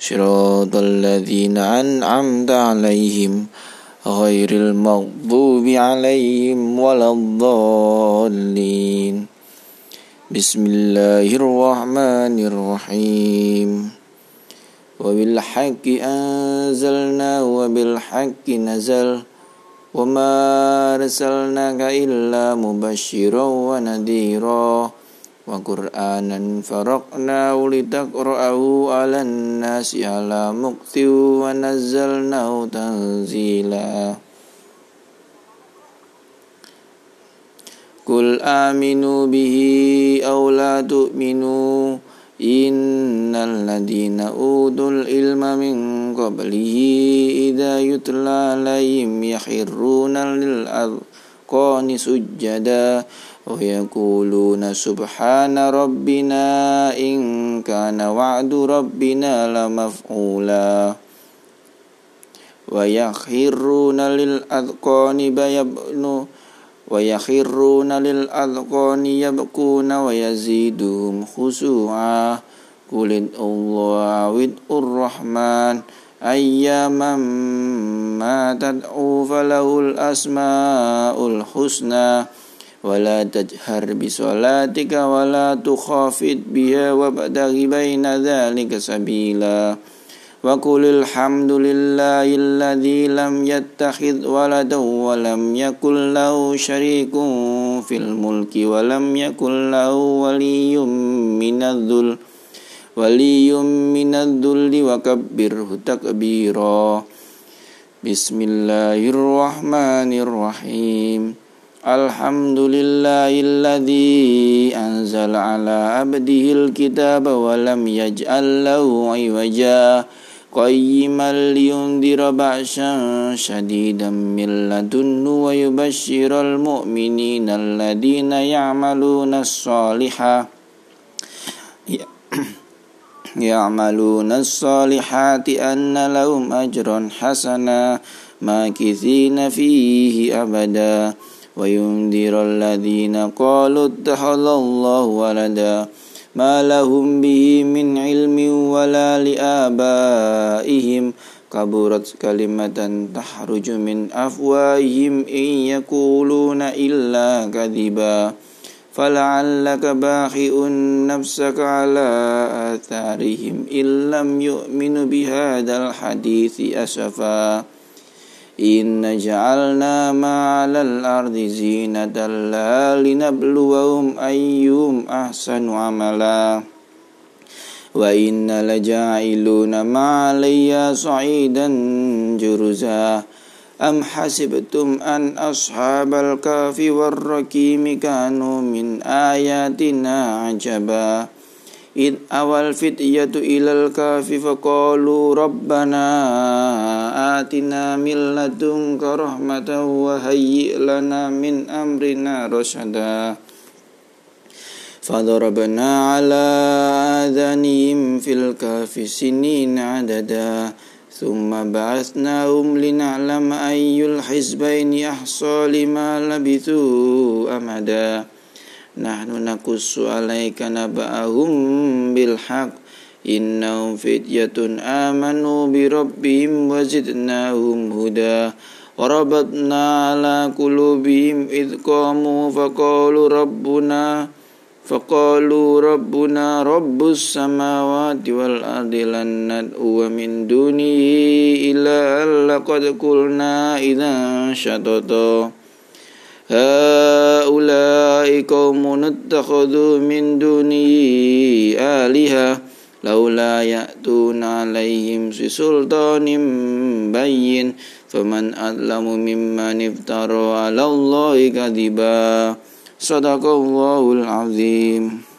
صراط الذين أنعمت عليهم غير المغضوب عليهم ولا الضالين. بسم الله الرحمن الرحيم. وبالحق أنزلنا وبالحق نزل. وما أرسلناك إلا مبشرا ونذيرا. وقرآنا فرقناه لتقرأه على الناس على مكث ونزلناه تنزيلا. قل آمنوا به أو لا تؤمنوا إن الذين أوتوا العلم من قبله إذا يتلى عليهم يخرون للأذقان سجدا ويقولون سبحان ربنا إن كان وعد ربنا لمفعولا ويخرون للأذقان يبنون ويخرون للأذقان يبكون ويزيدهم خشوعا قل الله ادعوا الرحمن أياما ما تدعو فله الأسماء الحسنى. ولا تجهر بصلاتك ولا تخافت بها وابتغ بين ذلك سبيلا. وقل الحمد لله الذي لم يتخذ ولدا ولم يكن له شريك في الملك ولم يكن له ولي من الذل. ولي من الذل وكبره تكبيرا بسم الله الرحمن الرحيم الحمد لله الذي أنزل على عبده الكتاب ولم يجعل له عوجا قيما لينذر بأسا شديدا من لدنه ويبشر المؤمنين الذين يعملون الصالحات أن لهم أجرا حسنا ماكثين فيه أبدا. وينذر الذين قالوا اتخذ الله ولدا ما لهم به من علم ولا لآبائهم. كبرت كلمة تخرج من أفواههم إن يقولون إلا كذبا. فلعلك باخئ نفسك على آثارهم إن لم يؤمنوا بهذا الحديث أسفا إن جعلنا ما على الأرض زينة لها لنبلوهم أيهم أحسن عملا وإن لجاعلون ما عليها صعيدا جرزا أم حسبتم أن أصحاب الكهف والركيم كانوا من آياتنا عجبا إذ أوى الفتية إلى الكهف فقالوا ربنا آتنا من لدنك رحمة وهيئ لنا من أمرنا رشدا فضربنا على آذانهم في الكهف سنين عددا ثم بعثناهم لنعلم أي الحزبين أحصى لما لبثوا أمدا نحن نقص عليك نبأهم بالحق إنهم فتية آمنوا بربهم وزدناهم هدى وربطنا على قلوبهم إذ قاموا فقالوا ربنا فقالوا ربنا رب السماوات والأرض لن ندعو من دونه إلا لقد قلنا إذا شططا. هؤلاء قوم اتخذوا من دونه آلهة لولا يأتون عليهم بسلطان بين فمن أظلم ممن افترى على الله كذبا. صدق الله العظيم.